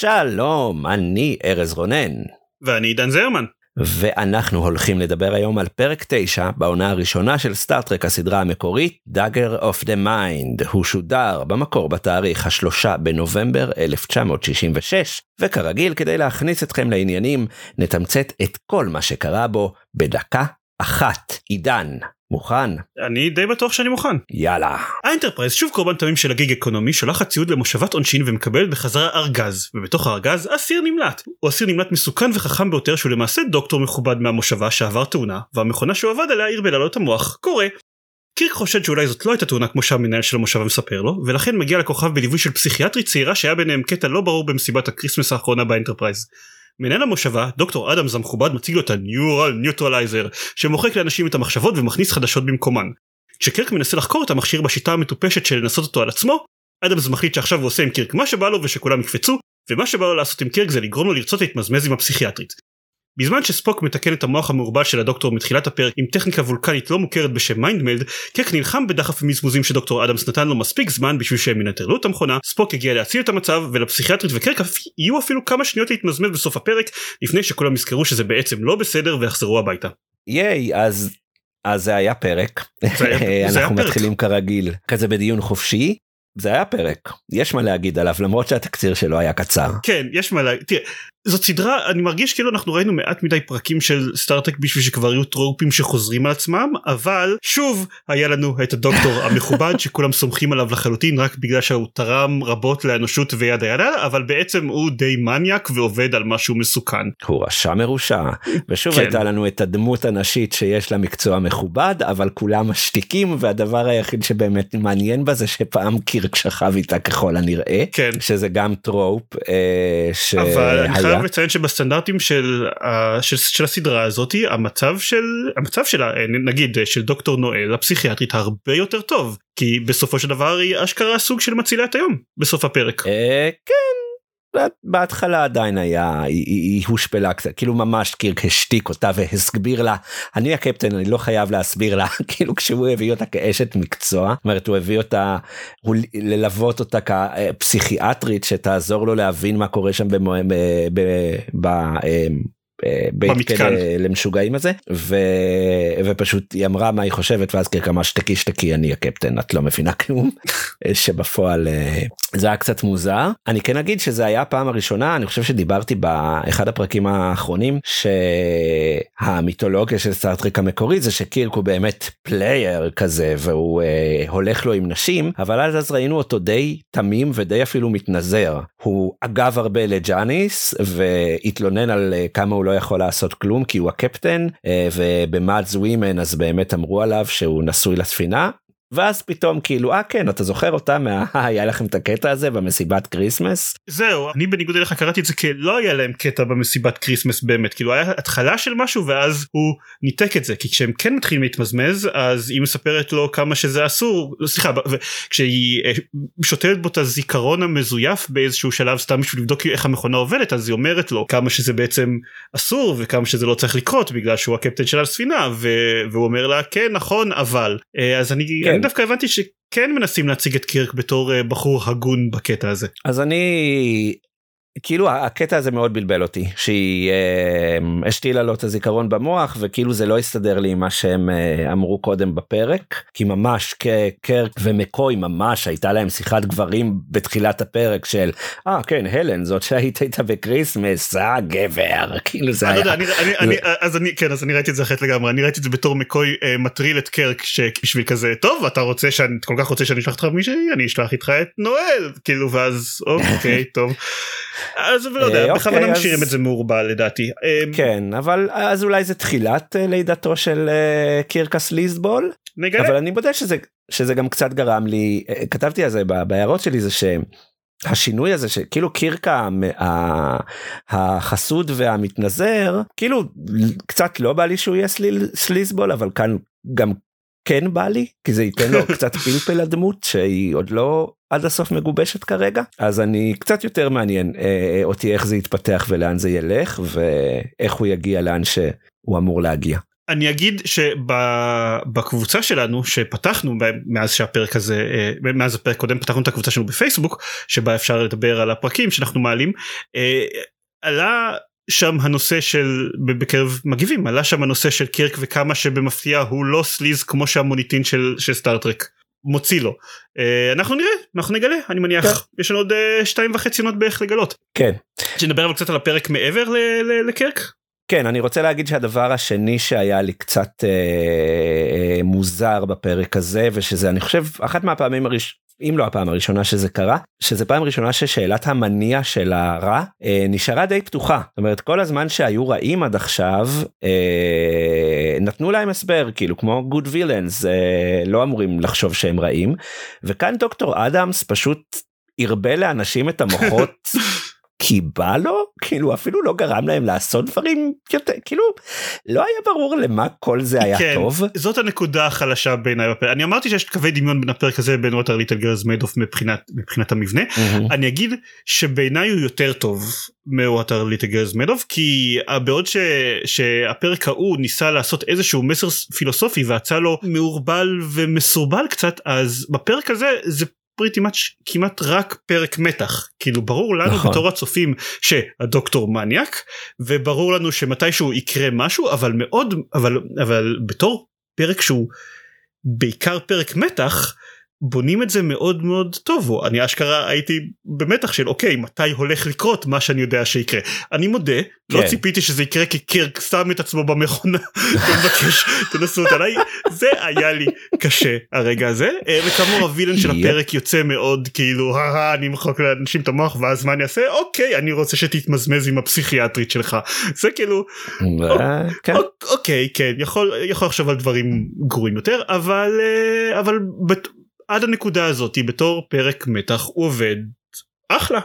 שלום, אני ארז רונן. ואני עידן זרמן. ואנחנו הולכים לדבר היום על פרק 9 בעונה הראשונה של סטארט-טרק הסדרה המקורית, Dagger of the Mind. הוא שודר במקור בתאריך השלושה בנובמבר 1966, וכרגיל כדי להכניס אתכם לעניינים, נתמצת את כל מה שקרה בו בדקה אחת. עידן, מוכן? אני די בטוח שאני מוכן. יאללה. האנטרפרייז שוב קורבן תמים של ה-gig economy שולחת ציוד למושבת עונשין ומקבלת בחזרה ארגז ובתוך הארגז אסיר נמלט. הוא אסיר נמלט מסוכן וחכם ביותר שהוא למעשה דוקטור מכובד מהמושבה שעבר תאונה והמכונה שהוא עבד עליה ערבלה לו את המוח קורה. קירק חושד שאולי זאת לא הייתה תאונה כמו שהמנהל של המושבה מספר לו ולכן מגיע לכוכב בליווי של פסיכיאטרית צעירה שהיה ביניהם קטע לא ברור במסיבת ה-Christmas האחרונה באנטרפרייז. מנהל המושבה, דוקטור אדמס המכובד מציג לו את ה-Neural Neutralizer שמוחק לאנשים את המחשבות ומכניס חדשות במקומן. כשקירק מנסה לחקור את המכשיר בשיטה המטופשת של לנסות אותו על עצמו, אדמס מחליט שעכשיו הוא עושה עם קירק מה שבא לו ושכולם יקפצו, ומה שבא לו לעשות עם קירק זה לגרום לו לרצות להתמזמז עם הפסיכיאטרית. בזמן שספוק מתקן את המוח המעורבל של הדוקטור מתחילת הפרק עם טכניקה וולקנית לא מוכרת בשם mind meld, קירק נלחם בדחף המזמוזים שדוקטור אדמס נתן לו מספיק זמן בשביל שהם ינטרלו את המכונה, ספוק הגיע להציל את המצב ולפסיכיאטרית וקירק יהיו אפילו כמה שניות להתמזמז בסוף הפרק לפני שכולם יזכרו שזה בעצם לא בסדר ויחזרו הביתה. ייי אז אז זה היה פרק זה היה- זה היה אנחנו פרק. מתחילים כרגיל כזה בדיון חופשי זה היה פרק יש מה להגיד עליו למרות שהתקציר שלו היה קצר. כן יש מה להגיד תראה זאת סדרה אני מרגיש כאילו אנחנו ראינו מעט מדי פרקים של סטארטק בשביל שכבר יהיו טרופים שחוזרים על עצמם אבל שוב היה לנו את הדוקטור המכובד שכולם סומכים עליו לחלוטין רק בגלל שהוא תרם רבות לאנושות וידה ידה אבל בעצם הוא די מניאק ועובד על משהו מסוכן. הוא רשע מרושע ושוב כן. הייתה לנו את הדמות הנשית שיש לה מקצוע מכובד אבל כולם משתיקים והדבר היחיד שבאמת מעניין בה זה שפעם קירק שכב איתה ככל הנראה כן. שזה גם טרופ אה, אבל אני שהיה חייב לציין שבסטנדרטים של, ה- של, של הסדרה הזאתי המצב של המצב שלה אה, נגיד אה, של דוקטור נואל הפסיכיאטרית הרבה יותר טוב כי בסופו של דבר היא אשכרה סוג של מצילת היום בסוף הפרק. אה, כן. בהתחלה עדיין היה היא, היא, הושפלה קצת כאילו ממש קירק השתיק אותה והסביר לה אני הקפטן אני לא חייב להסביר לה כאילו כשהוא הביא אותה כאשת מקצוע זאת אומרת הוא הביא אותה הוא ללוות אותה כפסיכיאטרית שתעזור לו להבין מה קורה שם במו, ב, ב, ב, אמ, אה, בית במתקן. כלא למשוגעים הזה ו... ופשוט היא אמרה מה היא חושבת? ואז קירק אמר שתקי שתקי אני הקפטן את לא מבינה כלום. שבפועל אה, זה היה קצת מוזר. אני כן אגיד שזה היה הפעם הראשונה אני חושב שדיברתי באחד הפרקים האחרונים שהמיתולוגיה של סטארטריק המקורית זה שקירק הוא באמת player כזה והוא אה, הולך לו עם נשים אבל אז אז ראינו אותו די תמים ודי אפילו מתנזר. הוא אגב הרבה לג'אניס והתלונן על אה, כמה הוא לא יכול לעשות כלום כי הוא הקפטן אה, וב-Mudd's Women אז באמת אמרו עליו שהוא נשוי לספינה ואז פתאום כאילו אה כן אתה זוכר אותה מה היה לכם את הקטע הזה במסיבת Christmas זהו אני בניגוד אליך קראתי את זה כלא היה להם קטע במסיבת Christmas באמת כאילו היה התחלה של משהו ואז הוא ניתק את זה כי כשהם כן מתחילים להתמזמז אז היא מספרת לו כמה שזה אסור לא, סליחה וכשהיא אה, שותלת בו את הזיכרון המזויף באיזשהו שלב סתם בשביל לבדוק איך המכונה עובדת אז היא אומרת לו כמה שזה בעצם אסור וכמה שזה לא צריך לקרות בגלל שהוא הקפטן של הספינה ו- והוא אומר לה כן נכון אבל אה, אז אני, כן. אני דווקא הבנתי שכן מנסים להציג את קירק בתור אה, בחור הגון בקטע הזה. אז אני כאילו הקטע הזה מאוד בלבל אותי שהיא אה, השתילה לו את הזיכרון במוח וכאילו זה לא הסתדר לי עם מה שהם אה, אמרו קודם בפרק כי ממש קירק ומקוי ממש הייתה להם שיחת גברים בתחילת הפרק של אה כן הלן זאת שהיית איתה ב Christmas אה גבר. כאילו זה אני לא היה. יודע, אני, אני, אני, אז אני כן אז אני ראיתי את זה אחרת לגמרי. אני ראיתי את זה בתור מקוי אה, מטריל את קירק שבשביל כזה טוב אתה רוצה שאני כל כך רוצה שאני אשלח אותך מישהי אני אשלח איתך את נואל. כאילו ואז אוקיי טוב. אז לא אה, יודע אוקיי, בכוונה אז- משאירים את זה מעורבל לדעתי. אה, כן אבל אז אולי זה תחילת אה, לידתו של אה, קירקס ליסבול נגלה. אבל אני מודה שזה שזה גם קצת גרם לי אה, כתבתי על זה בהערות שלי זה ש. השינוי הזה שכאילו קירק החסוד והמתנזר כאילו קצת לא בא לי שהוא יהיה סליל, סליזבול אבל כאן גם כן בא לי כי זה ייתן לו קצת פלפל לדמות שהיא עוד לא עד הסוף מגובשת כרגע אז אני קצת יותר מעניין אה, אותי איך זה יתפתח ולאן זה ילך ואיך הוא יגיע לאן שהוא אמור להגיע. אני אגיד שבקבוצה שלנו שפתחנו מאז שהפרק הזה אה, מאז הפרק קודם פתחנו את הקבוצה שלנו בפייסבוק שבה אפשר לדבר על הפרקים שאנחנו מעלים אה, עלה שם הנושא של בקרב מגיבים עלה שם הנושא של קירק וכמה שבמפתיע הוא לא סליז כמו שהמוניטין של, של סטארטרק מוציא לו. uh, אנחנו נראה אנחנו נגלה אני מניח. כן. יש לנו עוד uh, שתיים וחצי עונות בערך לגלות. כן. שנדבר אבל קצת על הפרק מעבר לקירק כן אני רוצה להגיד שהדבר השני שהיה לי קצת אה, אה, מוזר בפרק הזה ושזה אני חושב אחת מהפעמים הראש... אם לא הפעם הראשונה שזה קרה שזה פעם ראשונה ששאלת המניע של הרע אה, נשארה די פתוחה. זאת אומרת כל הזמן שהיו רעים עד עכשיו אה, נתנו להם הסבר כאילו כמו גוד וילאנס אה, לא אמורים לחשוב שהם רעים. וכאן דוקטור אדמס פשוט הרבה לאנשים את המוחות כי בא לו כאילו אפילו לא גרם להם לעשות דברים יותר כאילו לא היה ברור למה כל זה היה כן, טוב. זאת הנקודה החלשה בעיניי בפרק אני אמרתי שיש קווי דמיון בין הפרק הזה לבין What are little girls made of מבחינת מבחינת המבנה mm-hmm. אני אגיד שבעיניי הוא יותר טוב מ What are little girls made of כי בעוד ש, שהפרק ההוא ניסה לעשות איזשהו מסר פילוסופי ויצא לו מעורבל ומסורבל קצת אז בפרק הזה זה פריטי מאץ' כמעט רק פרק מתח כאילו ברור לנו נכון. בתור הצופים שהדוקטור מניאק וברור לנו שמתישהו יקרה משהו אבל מאוד אבל אבל בתור פרק שהוא בעיקר פרק מתח בונים את זה מאוד מאוד טוב אני אשכרה הייתי במתח של אוקיי מתי הולך לקרות מה שאני יודע שיקרה אני מודה לא כן. לא ציפיתי שזה יקרה כי קירק שם את עצמו במכונה ומבקש תנסו אותה עליי זה היה לי קשה הרגע הזה אה, וכאמור ה villain של הפרק יוצא מאוד כאילו אני מחוק לאנשים את המוח ואז מה אני אעשה אוקיי אני רוצה שתתמזמז עם הפסיכיאטרית שלך זה כאילו כן. אוקיי כן יכול יכול לחשוב על דברים גרועים יותר אבל אה, אבל. עד הנקודה הזאת בתור פרק מתח הוא עובד אחלה.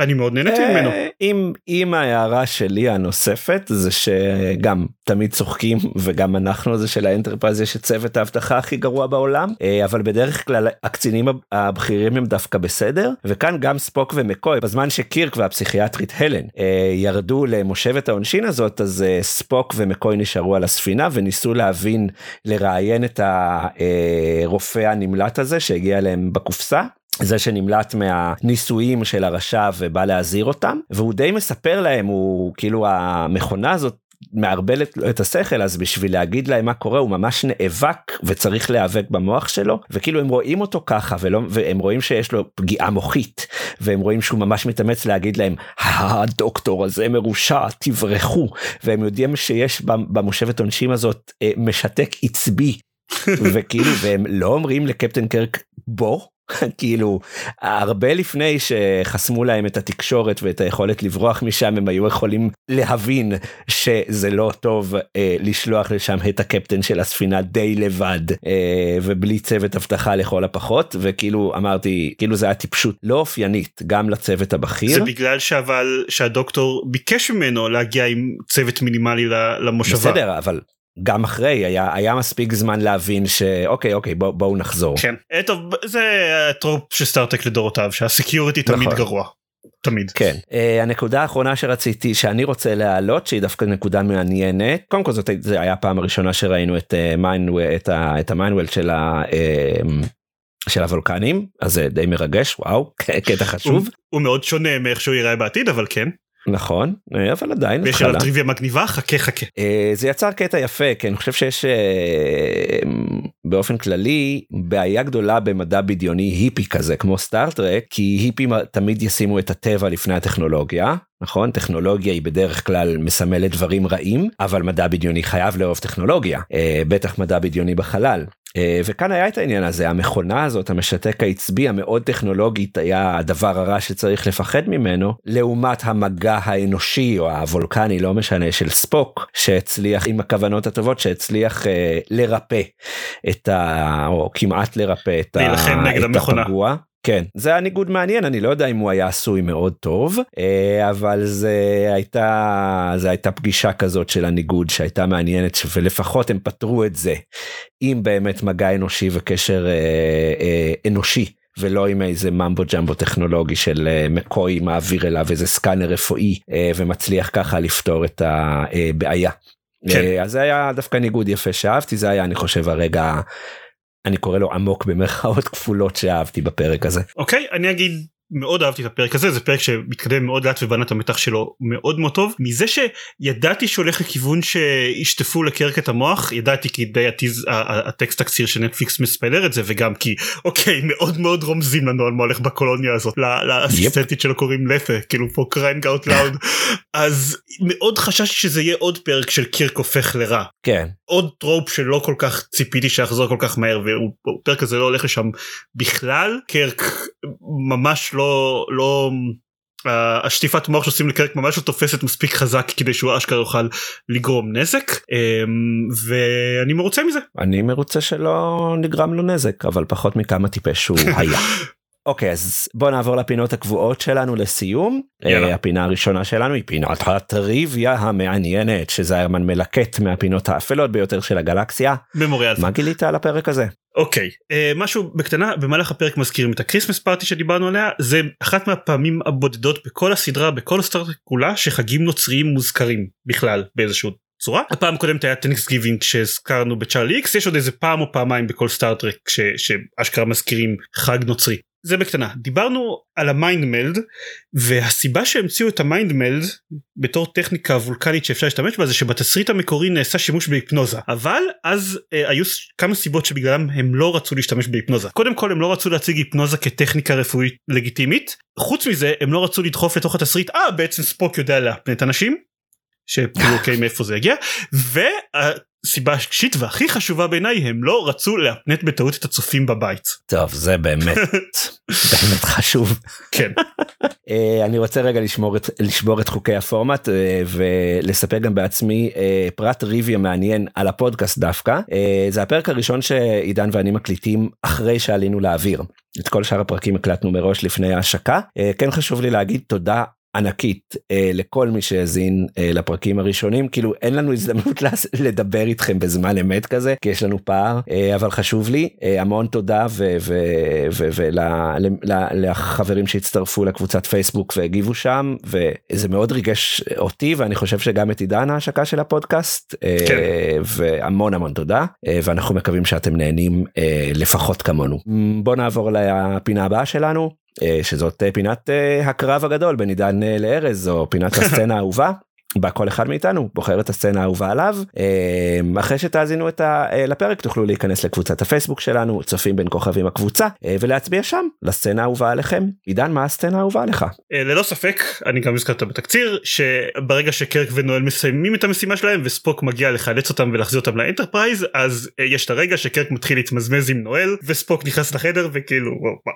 אני מאוד נהניתי ממנו. אם אם ההערה שלי הנוספת זה שגם תמיד צוחקים וגם אנחנו זה של האנטרפרייז יש את צוות האבטחה הכי גרוע בעולם אה, אבל בדרך כלל הקצינים הבכירים הם דווקא בסדר וכאן גם ספוק ומקוי בזמן שקירק והפסיכיאטרית הלן אה, ירדו למושבת העונשין הזאת אז אה, ספוק ומקוי נשארו על הספינה וניסו להבין לראיין את הרופא הנמלט הזה שהגיע אליהם בקופסה זה שנמלט מהניסויים של הרשע ובא להזהיר אותם והוא די מספר להם הוא כאילו המכונה הזאת מערבלת לו את השכל אז בשביל להגיד להם מה קורה הוא ממש נאבק וצריך להיאבק במוח שלו וכאילו הם רואים אותו ככה ולא והם רואים שיש לו פגיעה מוחית והם רואים שהוא ממש מתאמץ להגיד להם הדוקטור הזה מרושע תברחו. והם יודעים שיש במושבת עונשים הזאת אה, משתק עצבי. וכאילו והם לא אומרים לקפטן קרק בוא כאילו הרבה לפני שחסמו להם את התקשורת ואת היכולת לברוח משם הם היו יכולים להבין שזה לא טוב אה, לשלוח לשם את הקפטן של הספינה די לבד אה, ובלי צוות אבטחה לכל הפחות וכאילו אמרתי כאילו זה היה טיפשות לא אופיינית גם לצוות הבכיר. זה בגלל שאבל שהדוקטור ביקש ממנו להגיע עם צוות מינימלי למושבה. בסדר אבל גם אחרי היה היה מספיק זמן להבין שאוקיי אוקיי בוא, בואו נחזור. כן אה, טוב זה trope של סטארטרק לדורותיו שה security תמיד נכון. גרוע. תמיד. כן. Uh, הנקודה האחרונה שרציתי שאני רוצה להעלות שהיא דווקא נקודה מעניינת קודם כל זאת זה היה הפעם הראשונה שראינו את uh, את, ה, את ה mind meld של ה... Uh, של הוולקנים אז זה די מרגש וואו קטע חשוב. הוא, הוא מאוד שונה מאיך שהוא ייראה בעתיד אבל כן. נכון אבל עדיין יש עליו טריוויה מגניבה חכה חכה. אה, זה יצר קטע יפה כי אני חושב שיש אה, באופן כללי בעיה גדולה במדע בדיוני היפי כזה כמו סטארטרק כי היפים תמיד ישימו את הטבע לפני הטכנולוגיה נכון? טכנולוגיה היא בדרך כלל מסמלת דברים רעים אבל מדע בדיוני חייב לאהוב טכנולוגיה אה, בטח מדע בדיוני בחלל. אה, וכאן היה את העניין הזה המכונה הזאת המשתק העצבי המאוד טכנולוגית היה הדבר הרע שצריך לפחד ממנו לעומת המגע האנושי או הוולקני לא משנה של ספוק שהצליח עם הכוונות הטובות שהצליח אה, לרפא את ה... או כמעט לרפא את, ה... את הפגוע. כן זה היה ניגוד מעניין אני לא יודע אם הוא היה עשוי מאוד טוב אה, אבל זה הייתה זה הייתה פגישה כזאת של הניגוד שהייתה מעניינת ולפחות הם פתרו את זה עם באמת מגע אנושי וקשר אה, אה, אנושי. ולא עם איזה ממבו ג'מבו טכנולוגי של אה, מקוי מעביר אליו איזה סקאנר רפואי אה, ומצליח ככה לפתור את הבעיה. כן. אז זה היה דווקא ניגוד יפה שאהבתי זה היה אני חושב הרגע אני קורא לו עמוק במרכאות כפולות שאהבתי בפרק הזה. אוקיי אני אגיד מאוד אהבתי את הפרק הזה זה פרק שמתקדם מאוד לאט ובנה את המתח שלו מאוד מאוד טוב. מזה שידעתי שהולך לכיוון שישטפו לקרק את המוח ידעתי כי די הטיז הטקסט תקציר של נטפליקס מספיילר את זה וגם כי אוקיי מאוד מאוד רומזים לנו על מה הולך בקולוניה הזאת לאסיסטנטית שלו קוראים לת'ה כאילו for crying out loud אז מאוד חששתי שזה יהיה עוד פרק של קירק הופך לרע כן עוד trope שלא כל כך ציפיתי שיחזור כל כך מהר ופרק הזה לא הולך לשם בכלל קירק ממש לא לא לא השטיפת מוח שעושים לקירק ממש לא תופסת מספיק חזק כדי שהוא אשכרה יוכל לגרום נזק אמ, ואני מרוצה מזה. אני מרוצה שלא נגרם לו נזק אבל פחות מכמה טיפש הוא היה. אוקיי אז בוא נעבור לפינות הקבועות שלנו לסיום יאללה. uh, הפינה הראשונה שלנו היא פינת הטריוויה המעניינת שזיירמן מלקט מהפינות האפלות ביותר של הגלקסיה. ממוריאל. מה גילית על הפרק הזה? אוקיי okay, uh, משהו בקטנה במהלך הפרק מזכירים את ה Christmas party שדיברנו עליה זה אחת מהפעמים הבודדות בכל הסדרה בכל הסטארטרק כולה שחגים נוצריים מוזכרים בכלל באיזשהו צורה הפעם הקודמת היה Thanksgiving שהזכרנו בצ'ארלי איקס יש עוד איזה פעם או פעמיים בכל סטארטרק שאשכרה מזכירים חג נוצרי זה בקטנה. דיברנו על ה mind meld והסיבה שהמציאו את ה mind meld בתור טכניקה וולקנית שאפשר להשתמש בה זה שבתסריט המקורי נעשה שימוש בהיפנוזה. אבל אז אה, היו כמה סיבות שבגללם הם לא רצו להשתמש בהיפנוזה. קודם כל הם לא רצו להציג היפנוזה כטכניקה רפואית לגיטימית. חוץ מזה הם לא רצו לדחוף לתוך התסריט אה בעצם ספוק יודע להפנט אנשים שכאילו אוקיי מאיפה זה יגיע סיבה שלישית והכי חשובה בעיניי הם לא רצו להפנט בטעות את הצופים בבית. טוב זה באמת באמת חשוב. כן. אה, אני רוצה רגע לשמור את לשבור את חוקי הפורמט אה, ולספר גם בעצמי אה, פרט ריביה מעניין על הפודקאסט דווקא זה הפרק הראשון שעידן ואני מקליטים אחרי שעלינו לאוויר. את כל שאר הפרקים הקלטנו מראש לפני ההשקה כן חשוב לי להגיד תודה ענקית אה, לכל מי שהאזין אה, לפרקים הראשונים כאילו אין לנו הזדמנות לדבר איתכם בזמן אמת כזה כי יש לנו פער אה, אבל חשוב לי אה, המון תודה ולחברים שהצטרפו לקבוצת פייסבוק והגיבו שם וזה מאוד ריגש אותי ואני חושב שגם את עידן ההשקה של הפודקאסט אה, כן. והמון המון תודה אה, ואנחנו מקווים שאתם נהנים אה, לפחות כמונו בוא נעבור לפינה הבאה שלנו. אה, שזאת אה, פינת אה, הקרב הגדול בין עידן לארז או פינת הסצנה האהובה. בה כל אחד מאיתנו בוחר את הסצנה האהובה עליו אחרי שתאזינו את ה... לפרק תוכלו להיכנס לקבוצת הפייסבוק שלנו צופים בין כוכבים הקבוצה ולהצביע שם לסצנה האהובה עליכם עידן מה הסצנה האהובה עליך ללא ספק אני גם הזכרת בתקציר שברגע שקירק ונואל מסיימים את המשימה שלהם וספוק מגיע לחלץ אותם ולהחזיר אותם לאנטרפרייז אז יש את הרגע שקירק מתחיל להתמזמז עם נואל וספוק נכנס לחדר וכאילו מה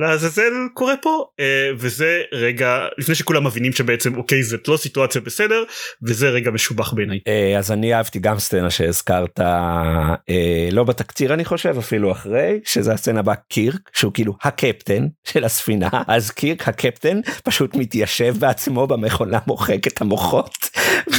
לעזאזל קורה פה אה, וזה רגע לפני שכולם מבינים שבעצם אוקיי זאת לא סיטואציה בסדר וזה רגע משובח בעיניי. אה, אז אני אהבתי גם סצנה שהזכרת אה, לא בתקציר אני חושב אפילו אחרי שזה הסצנה בה קירק שהוא כאילו הקפטן של הספינה אז קירק הקפטן פשוט מתיישב בעצמו במכונה מוחק את המוחות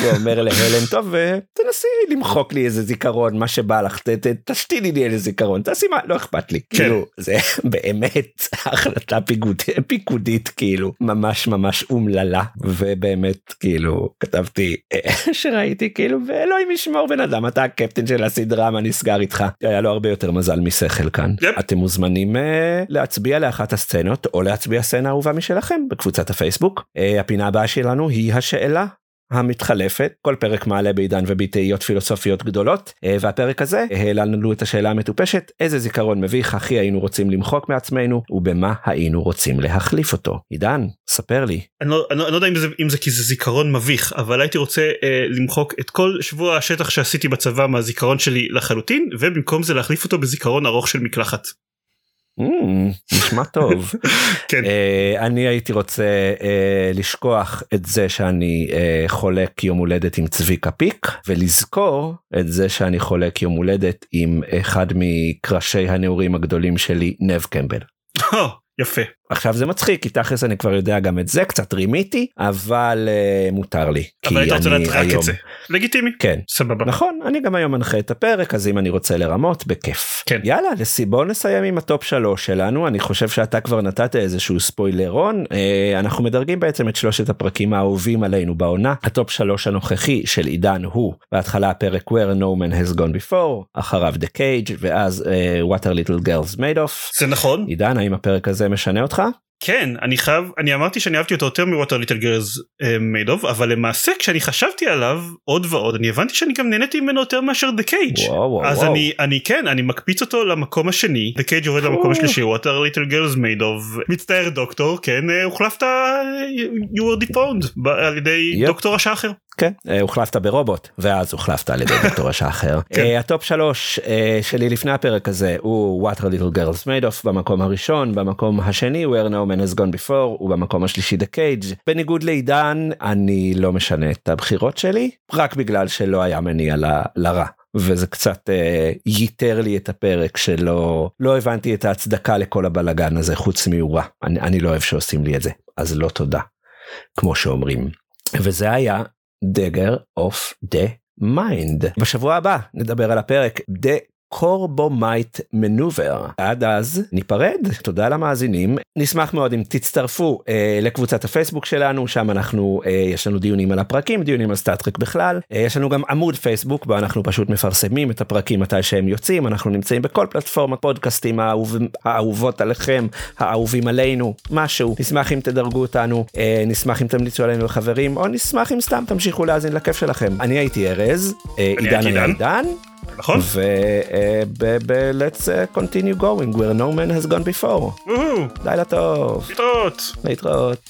ואומר להלן טוב תנסי למחוק לי איזה זיכרון מה שבא לך תשתילי לי איזה זיכרון תעשי מה לא אכפת לי כן. כאילו זה באמת. באמת החלטה פיקוד, פיקודית כאילו ממש ממש אומללה ובאמת כאילו כתבתי אה, שראיתי כאילו ואלוהים ישמור בן אדם אתה הקפטן של הסדרה מה נסגר איתך. היה לו הרבה יותר מזל משכל כאן. yep. אתם מוזמנים uh, להצביע לאחת הסצנות או להצביע סצנה אהובה משלכם בקבוצת הפייסבוק. uh, הפינה הבאה שלנו היא השאלה המתחלפת כל פרק מעלה בעידן ובתהיות פילוסופיות גדולות אה, והפרק הזה העלה לנו את השאלה המטופשת איזה זיכרון מביך הכי היינו רוצים למחוק מעצמנו ובמה היינו רוצים להחליף אותו עידן ספר לי. אני לא, אני לא, אני לא יודע אם זה, אם זה כי זה זיכרון מביך אבל הייתי רוצה אה, למחוק את כל שבוע השטח שעשיתי בצבא מהזיכרון שלי לחלוטין ובמקום זה להחליף אותו בזיכרון ארוך של מקלחת. נשמע טוב. כן. uh, אני הייתי רוצה uh, לשכוח את זה שאני uh, חולק יום הולדת עם צביקה פיק ולזכור את זה שאני חולק יום הולדת עם אחד מקראשי הנעורים הגדולים שלי נב קמפבל. יפה. עכשיו זה מצחיק כי תכלס אני כבר יודע גם את זה קצת רימיתי אבל uh, מותר לי. אבל היית רוצה אני לדעת רק את זה. לגיטימי. כן. סבבה. נכון אני גם היום מנחה את הפרק אז אם אני רוצה לרמות בכיף. כן. יאללה בוא נסיים עם הטופ שלוש שלנו אני חושב שאתה כבר נתת איזשהו ספוילרון אה, אנחנו מדרגים בעצם את שלושת הפרקים האהובים עלינו בעונה הטופ שלוש הנוכחי של עידן הוא בהתחלה הפרק where no man has gone before אחריו the cage ואז אה, what are little girls made of. זה נכון. עידן האם הפרק הזה משנה אותך? כן אני חייב אני אמרתי שאני אהבתי אותו יותר מ What are little girls made of אבל למעשה כשאני חשבתי עליו עוד ועוד אני הבנתי שאני גם נהניתי ממנו יותר מאשר the cage וואו וואו אז וואו. אני אני כן אני מקפיץ אותו למקום השני the cage יורד למקום השלישי What are little girls made of מצטער דוקטור כן אה, הוחלפת אה, you were dethroned על ידי יפ. דוקטור השחר. כן, אה, הוחלפת ברובוט ואז הוחלפת על ידי דוקטור השחר. כן. אה, הטופ שלוש אה, שלי לפני הפרק הזה הוא What are little girls made of במקום הראשון במקום השני where no man has gone before ובמקום השלישי the cage. בניגוד לעידן אני לא משנה את הבחירות שלי רק בגלל שלא היה מניע ל- לרע. וזה קצת אה, ייתר לי את הפרק שלא לא הבנתי את ההצדקה לכל הבלגן הזה חוץ מרע אני, אני לא אוהב שעושים לי את זה אז לא תודה כמו שאומרים וזה היה Dagger of the Mind. בשבוע הבא נדבר על הפרק The Corbomite Maneuver. עד אז ניפרד, תודה למאזינים. נשמח מאוד אם תצטרפו אה, לקבוצת הפייסבוק שלנו, שם אנחנו, אה, יש לנו דיונים על הפרקים, דיונים על סטארטרק בכלל. אה, יש לנו גם עמוד פייסבוק בו אנחנו פשוט מפרסמים את הפרקים מתי שהם יוצאים, אנחנו נמצאים בכל פלטפורמת פודקאסטים האהוב, האהובות עליכם, האהובים עלינו, משהו. נשמח אם תדרגו אותנו, אה, נשמח אם תמליצו עלינו לחברים, או נשמח אם סתם תמשיכו להאזין לכיף שלכם. אני הייתי ארז, אה, אני עידן היה עידן. נכון? ו-let's continue going where no man has gone before. לילה טוב, להתראות. להתראות.